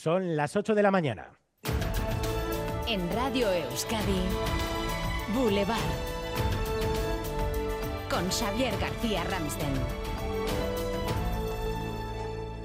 Son las 8 de la mañana. En Radio Euskadi, Boulevard. Con Xavier García Ramsten.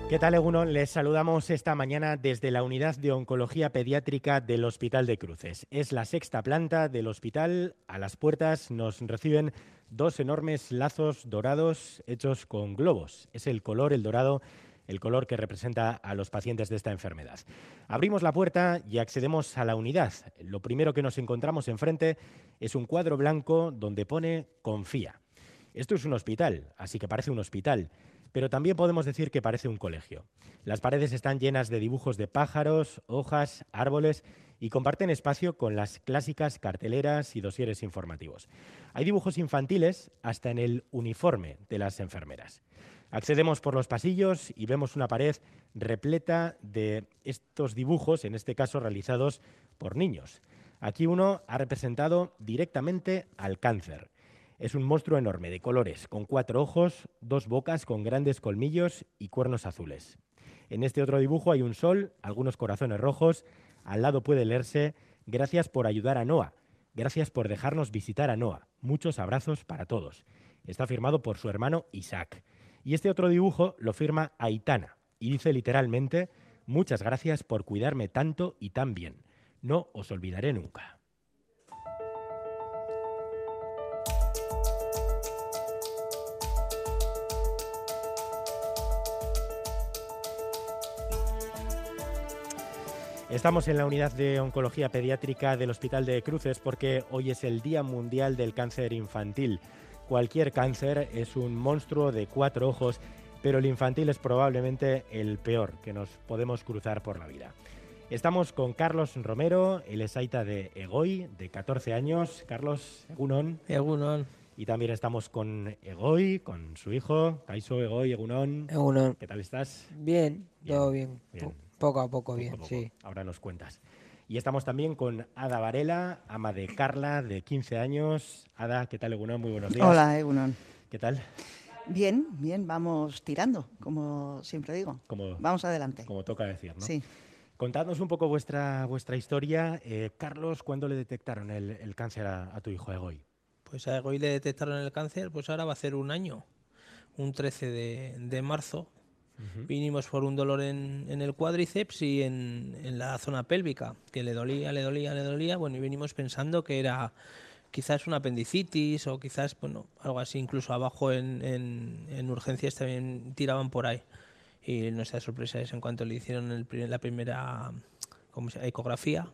¿Qué tal, Egunon? Les saludamos esta mañana desde la unidad de oncología pediátrica del Hospital de Cruces. Es la sexta planta del hospital. A las puertas nos reciben dos enormes lazos dorados hechos con globos. Es el color, el dorado, el color que representa a los pacientes de esta enfermedad. Abrimos la puerta y accedemos a la unidad. Lo primero que nos encontramos enfrente es un cuadro blanco donde pone confía. Esto es un hospital, así que parece un hospital, pero también podemos decir que parece un colegio. Las paredes están llenas de dibujos de pájaros, hojas, árboles y comparten espacio con las clásicas carteleras y dosieres informativos. Hay dibujos infantiles hasta en el uniforme de las enfermeras. Accedemos por los pasillos y vemos una pared repleta de estos dibujos, en este caso realizados por niños. Aquí uno ha representado directamente al cáncer. Es un monstruo enorme de colores, con cuatro ojos, dos bocas con grandes colmillos y cuernos azules. En este otro dibujo hay un sol, algunos corazones rojos. Al lado puede leerse Gracias por ayudar a Noah. Gracias por dejarnos visitar a Noah. Muchos abrazos para todos. Está firmado por su hermano Isaac. Y este otro dibujo lo firma Aitana y dice literalmente, muchas gracias por cuidarme tanto y tan bien. No os olvidaré nunca. Estamos en la unidad de oncología pediátrica del Hospital de Cruces porque hoy es el Día Mundial del Cáncer Infantil. Cualquier cáncer es un monstruo de cuatro ojos, pero el infantil es probablemente el peor que nos podemos cruzar por la vida. Estamos con Carlos Romero, el esaita de Egoy, de 14 años. Carlos, Egunon. Egunon. Y también estamos con Egoy, con su hijo, Kaiso Egoy, Egunon. Egunon. ¿Qué tal estás? Bien, todo bien. bien. Poco a poco, Poco bien, a poco. sí. Ahora nos cuentas. Y estamos también con Ada Varela, ama de Carla, de 15 años. Ada, ¿qué tal, Egunon? Muy buenos días. Hola, Egunon. ¿Qué tal? Bien, bien, vamos tirando, como siempre digo. Como, Vamos adelante. como toca decir, ¿no? Sí. Contadnos un poco vuestra, vuestra historia. Eh, Carlos, ¿cuándo le detectaron el, el cáncer a, a tu hijo Egoy? Pues a hoy le detectaron el cáncer, pues ahora va a ser un año, un 13 de, de marzo. Vinimos por un dolor en, el cuádriceps y en, en la zona pélvica, que le dolía, le dolía, le dolía. Bueno, y venimos pensando que era quizás una apendicitis o quizás, bueno, algo así, incluso abajo en, en, en urgencias también tiraban por ahí. Y nuestra sorpresa es en cuanto le hicieron la primera ecografía,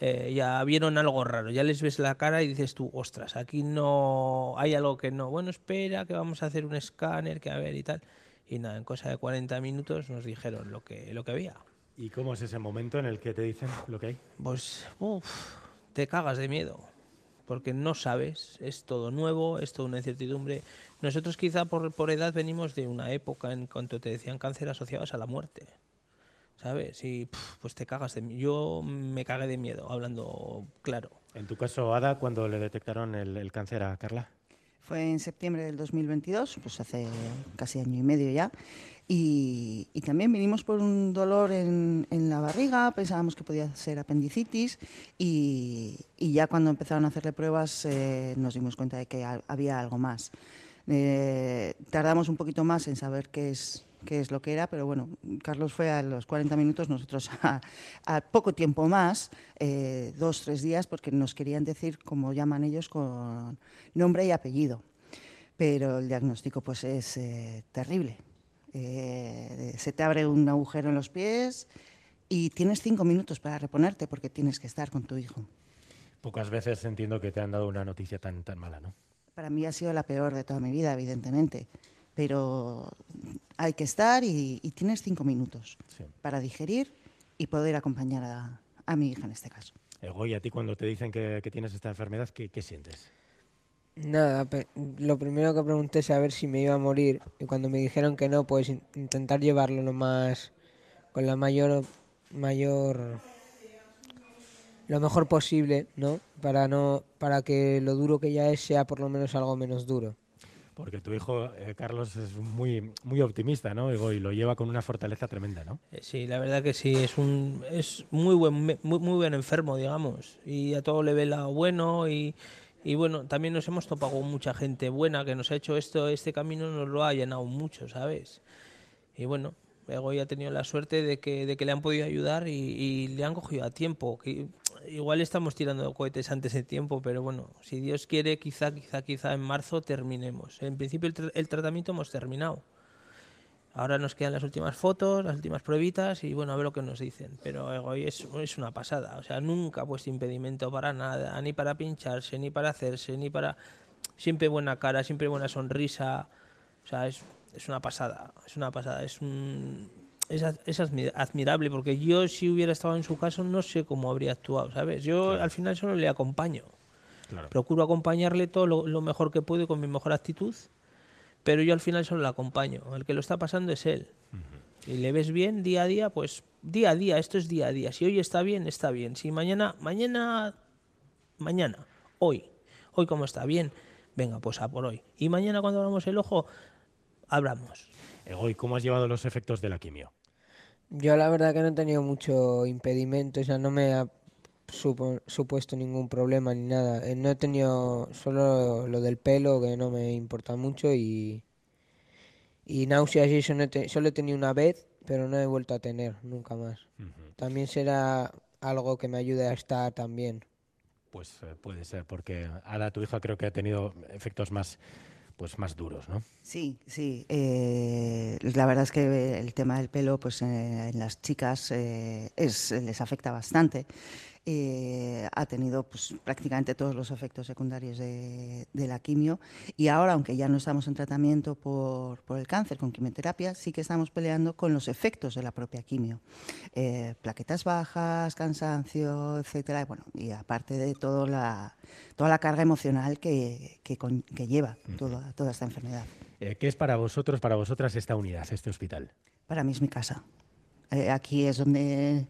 eh, ya vieron algo raro, ya les ves la cara y dices tú, ostras, aquí no hay algo que no. Bueno, espera, que vamos a hacer un escáner, que a ver y tal. Y nada, en cosa de 40 minutos nos dijeron lo que, lo que había. ¿Y cómo es ese momento en el que te dicen lo que hay? Pues, uf, te cagas de miedo, porque no sabes, es todo nuevo, es toda una incertidumbre. Nosotros quizá por, por edad venimos de una época en cuanto te decían cáncer asociados a la muerte, ¿sabes? Y pues te cagas de miedo. Yo me cagué de miedo, hablando claro. En tu caso, Ada, ¿cuándo le detectaron el, el cáncer a Carla? Fue en septiembre del 2022, pues hace casi año y medio ya. Y, también vinimos por un dolor en, la barriga, pensábamos que podía ser apendicitis y, ya cuando empezaron a hacerle pruebas eh, nos dimos cuenta de que ha- había algo más. Eh, tardamos un poquito más en saber qué es, qué es lo que era, pero bueno, Carlos fue a los 40 minutos, nosotros a, a poco tiempo más, eh, dos, tres días, porque nos querían decir, como llaman ellos, con nombre y apellido. Pero el diagnóstico pues es eh, terrible. Eh, se te abre un agujero en los pies y tienes cinco minutos para reponerte porque tienes que estar con tu hijo. Pocas veces entiendo que te han dado una noticia tan, tan mala, ¿no? Para mí ha sido la peor de toda mi vida, evidentemente. Pero hay que estar y, y tienes cinco minutos Sí. para digerir y poder acompañar a, a mi hija en este caso. Egoy, a ti cuando te dicen que, que tienes esta enfermedad, ¿qué, qué sientes? Nada, lo primero que pregunté es saber si me iba a morir y cuando me dijeron que no, pues in- intentar llevarlo lo más con la mayor mayor lo mejor posible, ¿no? Para no para que lo duro que ya es sea por lo menos algo menos duro. Porque tu hijo, eh, Carlos, es muy, muy optimista, ¿no? Y lo lleva con una fortaleza tremenda, ¿no? Eh, sí, la verdad que sí, es un es muy buen, muy, muy buen enfermo, digamos. Y a todo le ve lo bueno y, y bueno, también nos hemos topado con mucha gente buena que nos ha hecho esto, este camino nos lo ha llenado mucho, ¿sabes? Y bueno, Egoy ha tenido la suerte de que, de que le han podido ayudar y, y le han cogido a tiempo. Que igual estamos tirando cohetes antes de tiempo, pero bueno, si Dios quiere, quizá, quizá, quizá en marzo terminemos. En principio el, el tratamiento hemos terminado. Ahora nos quedan las últimas fotos, las últimas pruebitas y bueno, a ver lo que nos dicen. Pero hoy es, es una pasada. O sea, nunca ha puesto impedimento para nada, ni para pincharse, ni para hacerse, ni para... Siempre buena cara, siempre buena sonrisa. O sea, es, es una pasada, es una pasada. Es un, es, es, admirable porque yo si hubiera estado en su caso no sé cómo habría actuado, ¿sabes? Yo claro. al final solo le acompaño. Claro. Procuro acompañarle todo lo, lo, mejor que puedo con mi mejor actitud, pero yo al final solo le acompaño. El que lo está pasando es él. Uh -huh. Y le ves bien día a día, pues día a día, esto es día a día. Si hoy está bien, está bien. Si mañana, mañana, mañana, hoy, hoy como está bien, venga, pues a por hoy. Y mañana cuando abramos el ojo, hablamos. Hoy, ¿cómo has llevado los efectos de la quimio? Yo la verdad que no he tenido mucho impedimento, o sea, no me ha supo, supuesto ningún problema ni nada. Eh, no he tenido solo lo del pelo, que no me importa mucho, y, y náuseas y eso no he te, solo he tenido una vez, pero no he vuelto a tener nunca más. Uh -huh. También será algo que me ayude a estar también. Pues eh, puede ser, porque Ada, tu hija, creo que ha tenido efectos más pues más duros, ¿no? Sí, sí. Eh, la verdad es que el tema del pelo, pues eh, en las chicas eh, es, les afecta bastante. Eh, ha tenido pues, prácticamente todos los efectos secundarios de, de, la quimio y ahora, aunque ya no estamos en tratamiento por, por, el cáncer con quimioterapia, sí que estamos peleando con los efectos de la propia quimio. Eh, plaquetas bajas, cansancio, etcétera, y, bueno, y aparte de todo la, toda la carga emocional que, que, con, que lleva toda, toda, esta enfermedad. Eh, ¿Qué es para vosotros, para vosotras esta unidad, este hospital? Para mí es mi casa. Eh, aquí es donde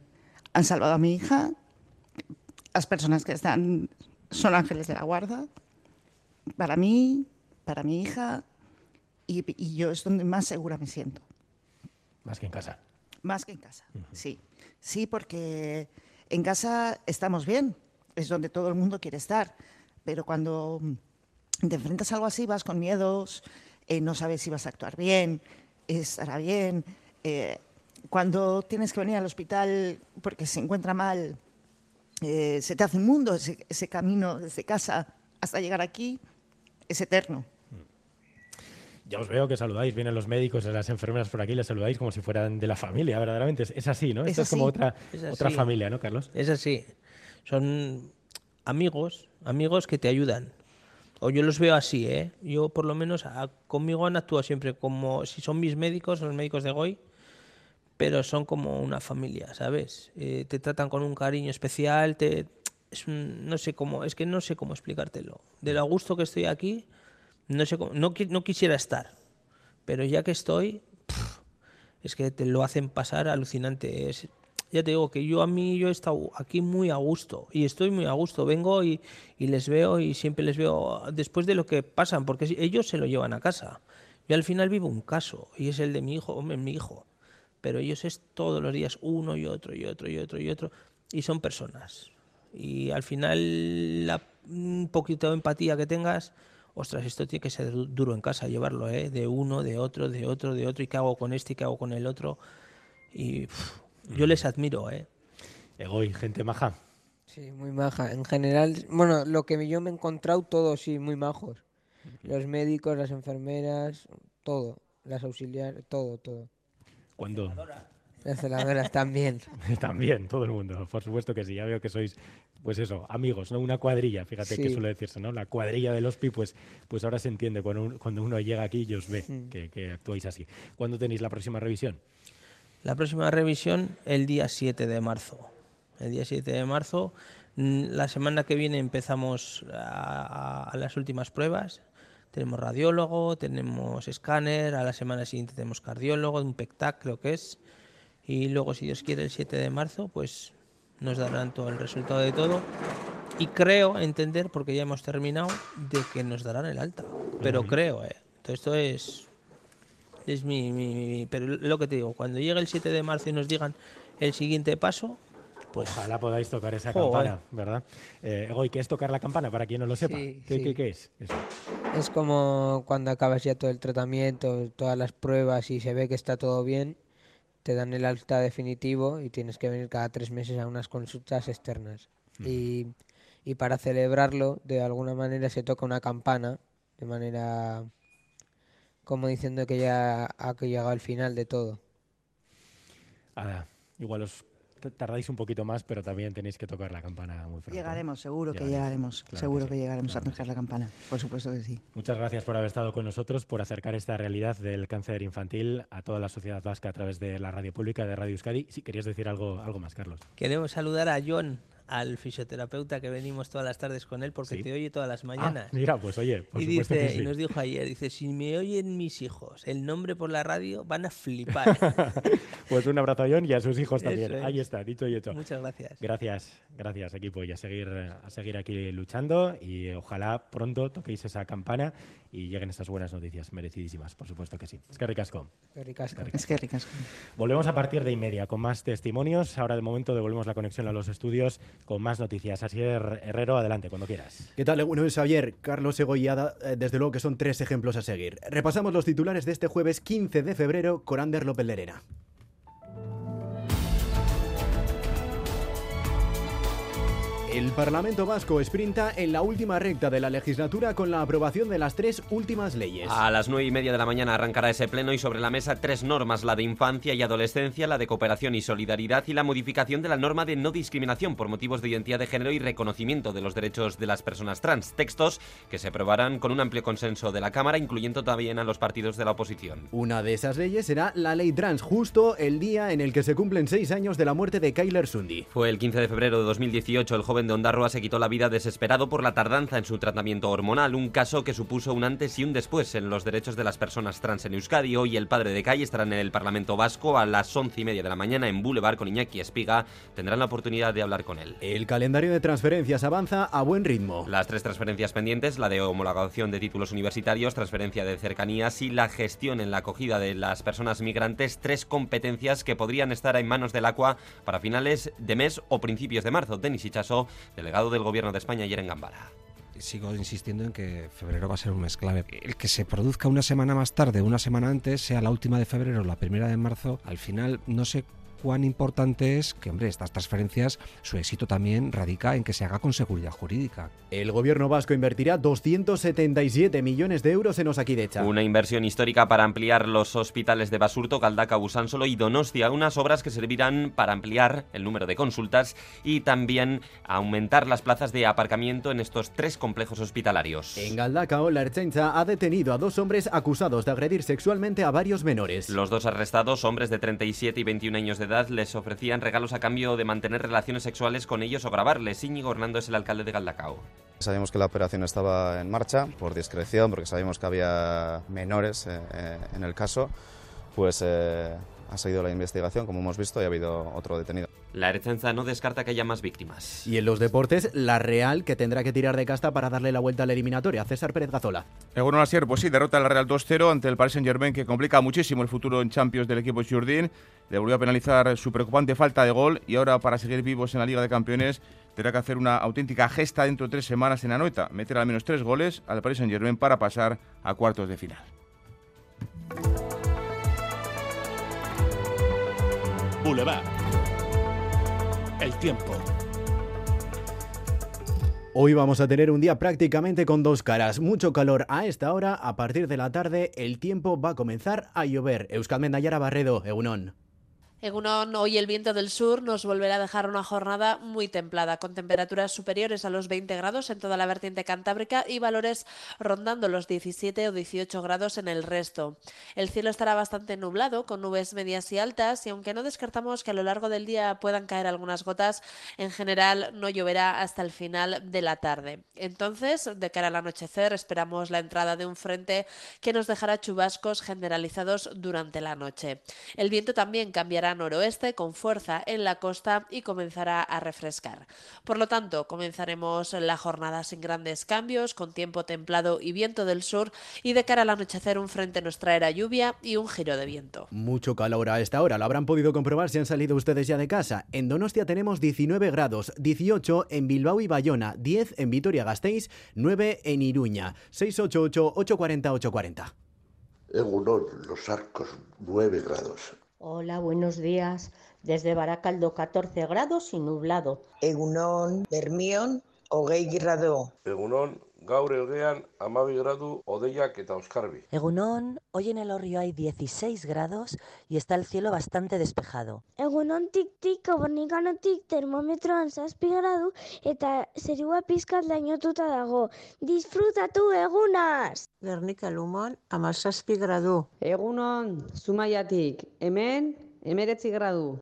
han salvado a mi hija, las personas que están son ángeles de la guarda. Para mí, para mi hija, y, y, yo es donde más segura me siento. Más que en casa. Más que en casa, uh -huh. sí. Sí, porque en casa estamos bien, es donde todo el mundo quiere estar, pero cuando te enfrentas a algo así vas con miedos, eh, no sabes si vas a actuar bien, estará bien. Eh, cuando tienes que venir al hospital porque se encuentra mal, eh, se te hace un mundo, ese, ese, camino desde casa hasta llegar aquí es eterno. Ya os veo que saludáis, vienen los médicos, las enfermeras por aquí, les saludáis como si fueran de la familia, verdaderamente. Es, es así, ¿no? Es Esto así. es como otra, Es otra familia, ¿no, Carlos? Es así. Son amigos, amigos que te ayudan. O yo los veo así, ¿eh? Yo por lo menos a, conmigo han actuado siempre como si son mis médicos, los médicos de Goy, pero son como una familia, ¿sabes? Eh, te tratan con un cariño especial, te, es no sé cómo, es que no sé cómo explicártelo. De lo gusto que estoy aquí, no sé cómo, no, quisiera estar, pero ya que estoy, es que te lo hacen pasar alucinante. Es, ya te digo que yo a mí yo he estado aquí muy a gusto y estoy muy a gusto. Vengo y, y, les veo y siempre les veo después de lo que pasan, porque ellos se lo llevan a casa. Yo al final vivo un caso y es el de mi hijo, hombre, mi hijo. Pero ellos es todos los días uno y otro y otro y otro y otro y son personas. Y al final la, un poquito de empatía que tengas, ostras, esto tiene que ser duro en casa llevarlo, ¿eh? De uno, de otro, de otro, de otro y qué hago con este y qué hago con el otro. Y pff, yo les admiro, ¿eh? Egoy, gente maja. Sí, muy maja. En general, bueno, lo que yo me he encontrado, todos sí, muy majos. Los médicos, las enfermeras, todo. Las auxiliares, todo, todo. Celadoras también. también, todo el mundo, por supuesto que sí. Ya veo que sois, pues eso, amigos, ¿no? Una cuadrilla, fíjate sí. que suele decirse, ¿no? La cuadrilla de los pi, pues, pues ahora se entiende cuando, un, cuando uno llega aquí y os ve mm. que, que actuáis así. ¿Cuándo tenéis la próxima revisión? La próxima revisión el día 7 de marzo. El día 7 de marzo. La semana que viene empezamos a, a, a las últimas pruebas. Tenemos radiólogo, tenemos escáner, a la semana siguiente tenemos cardiólogo, un PECTAC creo que es. Y luego, si Dios quiere, el 7 de marzo, pues nos darán todo el resultado de todo. Y creo entender, porque ya hemos terminado, de que nos darán el alta. Pero uh -huh. creo, ¿eh? momento. Esto es es mi, mi- mi- pero lo que te digo, cuando llegue el 7 de marzo y nos digan el siguiente paso, pues Ojalá podáis tocar esa Joder. campana, ¿verdad? Eh, ¿qué es tocar la campana? Para quien no lo sepa. Sí, ¿Qué, sí. qué- qué es? eso? Es como cuando acabas ya todo el tratamiento, todas las pruebas y se ve que está todo bien, te dan el alta definitivo y tienes que venir cada tres meses a unas consultas externas. Y, y para celebrarlo, de alguna manera se toca una campana, de manera como diciendo que ya ha llegado el final de todo. Ahora, igual os tardáis un poquito más, pero también tenéis que tocar la campana muy pronto. Llegaremos, seguro que llegaremos. Claro que seguro sí, que llegaremos claro a tocar sí. la campana. Por supuesto que sí. Muchas gracias por haber estado con nosotros, por acercar esta realidad del cáncer infantil a toda la sociedad vasca a través de la radio pública de Radio Euskadi. Si querías decir algo, algo más, Carlos. queremos saludar a John, al fisioterapeuta que venimos todas las tardes con él porque Sí. te oye todas las mañanas. Ah, mira, pues oye, por y supuesto dice, que sí. y nos dijo ayer, dice, si me oyen mis hijos el nombre por la radio, van a flipar. Pues un abrazo a John y a sus hijos también. es. Ahí está, dicho y hecho. Muchas gracias. Gracias, gracias equipo y a seguir, a seguir aquí luchando y ojalá pronto toquéis esa campana y lleguen esas buenas noticias merecidísimas, por supuesto que sí. Es que ricasco. Qué ricasco. Es que ricas. Volvemos a partir de y media con más testimonios. Ahora de momento devolvemos la conexión a los estudios con más noticias. Asier Herrero, adelante, cuando quieras. ¿Qué tal? Bueno, Javier, Carlos Egoiada, eh, desde luego que son tres ejemplos a seguir. Repasamos los titulares de este jueves 15 de febrero con Ander López Lerena. El Parlamento Vasco sprinta en la última recta de la legislatura con la aprobación de las tres últimas leyes. A las nueve y media de la mañana arrancará ese pleno y sobre la mesa tres normas, la de infancia y adolescencia, la de cooperación y solidaridad y la modificación de la norma de no discriminación por motivos de identidad de género y reconocimiento de los derechos de las personas trans. Textos que se aprobarán con un amplio consenso de la Cámara, incluyendo también a los partidos de la oposición. Una de esas leyes será la ley trans, justo el día en el que se cumplen seis años de la muerte de Kyler Sundi. Fue el 15 de febrero de 2018, el joven de Ondarroa se quitó la vida desesperado por la tardanza en su tratamiento hormonal, un caso que supuso un antes y un después en los derechos de las personas trans en Euskadi. Hoy el padre de Kai estará en el Parlamento Vasco a las once y media de la mañana en Boulevard con Iñaki Espiga. Tendrán la oportunidad de hablar con él. El calendario de transferencias avanza a buen ritmo. Las tres transferencias pendientes, la de homologación de títulos universitarios, transferencia de cercanías y la gestión en la acogida de las personas migrantes, tres competencias que podrían estar en manos del ACUA para finales de mes o principios de marzo. Denis Ichaso, delegado del Gobierno de España ayer en Gambara. Sigo insistiendo en que febrero va a ser un mes clave. El que se produzca una semana más tarde, una semana antes, sea la última de febrero o la primera de marzo, al final no sé cuán importante es que, hombre, estas transferencias, su éxito también radica en que se haga con seguridad jurídica. El gobierno vasco invertirá 277 millones de euros en Osakidecha. Una inversión histórica para ampliar los hospitales de Basurto, Caldaca, Busánsolo y Donostia, unas obras que servirán para ampliar el número de consultas y también aumentar las plazas de aparcamiento en estos tres complejos hospitalarios. En Galdacao, la Ertzaintza ha detenido a dos hombres acusados de agredir sexualmente a varios menores. Los dos arrestados, hombres de 37 y 21 años de les ofrecían regalos a cambio de mantener relaciones sexuales con ellos o grabarles. Íñigo Hernando es el alcalde de Galdacao. Sabíamos que la operación estaba en marcha por discreción, porque sabíamos que había menores eh, eh, en el caso, pues eh, ha seguido la investigación, como hemos visto, y ha habido otro detenido. La Ertzaintza no descarta que haya más víctimas. Y en los deportes, la Real, que tendrá que tirar de casta para darle la vuelta a la eliminatoria. César Pérez Gazola. Egunon Asier, pues sí, derrota al Real 2-0 ante el Paris Saint-Germain que complica muchísimo el futuro en Champions del equipo Jordín. Le volvió a penalizar su preocupante falta de gol y ahora para seguir vivos en la Liga de Campeones tendrá que hacer una auténtica gesta dentro de tres semanas en Anoeta, meter al menos tres goles al Paris Saint-Germain para pasar a cuartos de final. Boulevard. El tiempo. Hoy vamos a tener un día prácticamente con dos caras. Mucho calor a esta hora. A partir de la tarde, el tiempo va a comenzar a llover. Euskal Mendayara Barredo, Egunon. Egunon, hoy el viento del sur nos volverá a dejar una jornada muy templada, con temperaturas superiores a los 20 grados en toda la vertiente cantábrica y valores rondando los 17 o 18 grados en el resto. El cielo estará bastante nublado, con nubes medias y altas, y aunque no descartamos que a lo largo del día puedan caer algunas gotas, en general no lloverá hasta el final de la tarde. Entonces, de cara al anochecer, esperamos la entrada de un frente que nos dejará chubascos generalizados durante la noche. El viento también cambiará soplará noroeste con fuerza en la costa y comenzará a refrescar. Por lo tanto, comenzaremos la jornada sin grandes cambios, con tiempo templado y viento del sur, y de cara al anochecer un frente nos traerá lluvia y un giro de viento. Mucho calor a esta hora, lo habrán podido comprobar si han salido ustedes ya de casa. En Donostia tenemos 19 grados, 18 en Bilbao y Bayona, 10 en Vitoria-Gasteiz, 9 en Iruña, 688-840-840. Egunon, Los Arcos, 9 grados. Hola, buenos días. Desde Baracaldo, 14 grados y nublado. Egunon, Bermión, hogei grado. Egunon, gaur eguean amabi gradu odeiak eta oskarbi. Egunon, hoy en el Orrio hay 16 grados y está el cielo bastante despejado. Egunon tik-tik, obornikanotik termometroan zazpi gradu eta zerua pizkat lainotuta dago. Disfrutatu egunaz! Gernika Lumon, amazazpi gradu. Egunon, Zumaiatik, hemen, emeretzi gradu.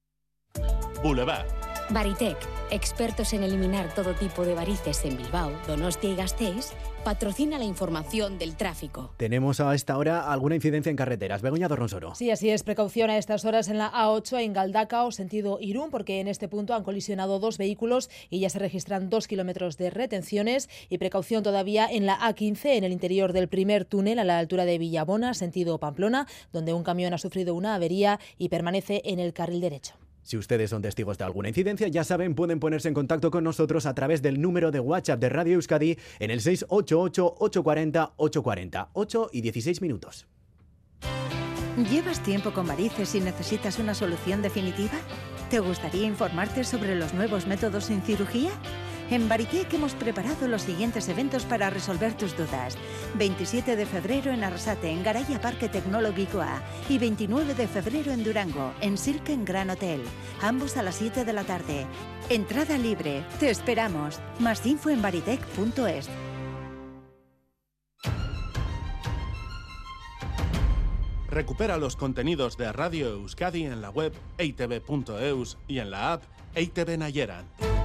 Boulevard. Baritec, expertos en eliminar todo tipo de varices en Bilbao, Donostia y Gasteiz, patrocina la información del tráfico. Tenemos a esta hora alguna incidencia en carreteras. Begoña Dorronsoro. Sí, así es. Precaución a estas horas en la A8 en Galdacao, sentido Irún, porque en este punto han colisionado dos vehículos y ya se registran dos kilómetros de retenciones. Y precaución todavía en la A15 en el interior del primer túnel a la altura de Villabona, sentido Pamplona, donde un camión ha sufrido una avería y permanece en el carril derecho. Si ustedes son testigos de alguna incidencia, ya saben, pueden ponerse en contacto con nosotros a través del número de WhatsApp de Radio Euskadi en el 688-840-840, 8 y 16 minutos. ¿Llevas tiempo con varices y necesitas una solución definitiva? ¿Te gustaría informarte sobre los nuevos métodos sin cirugía? En Baritec hemos preparado los siguientes eventos para resolver tus dudas. 27 de febrero en Arrasate, en Garaya Parque Tecnológico A. Y 29 de febrero en Durango, en Silken Gran Hotel. Ambos a las 7 de la tarde. Entrada libre. Te esperamos. Más info en baritec.es. Recupera los contenidos de Radio Euskadi en la web eitv.eus y en la app EITV Nayeran.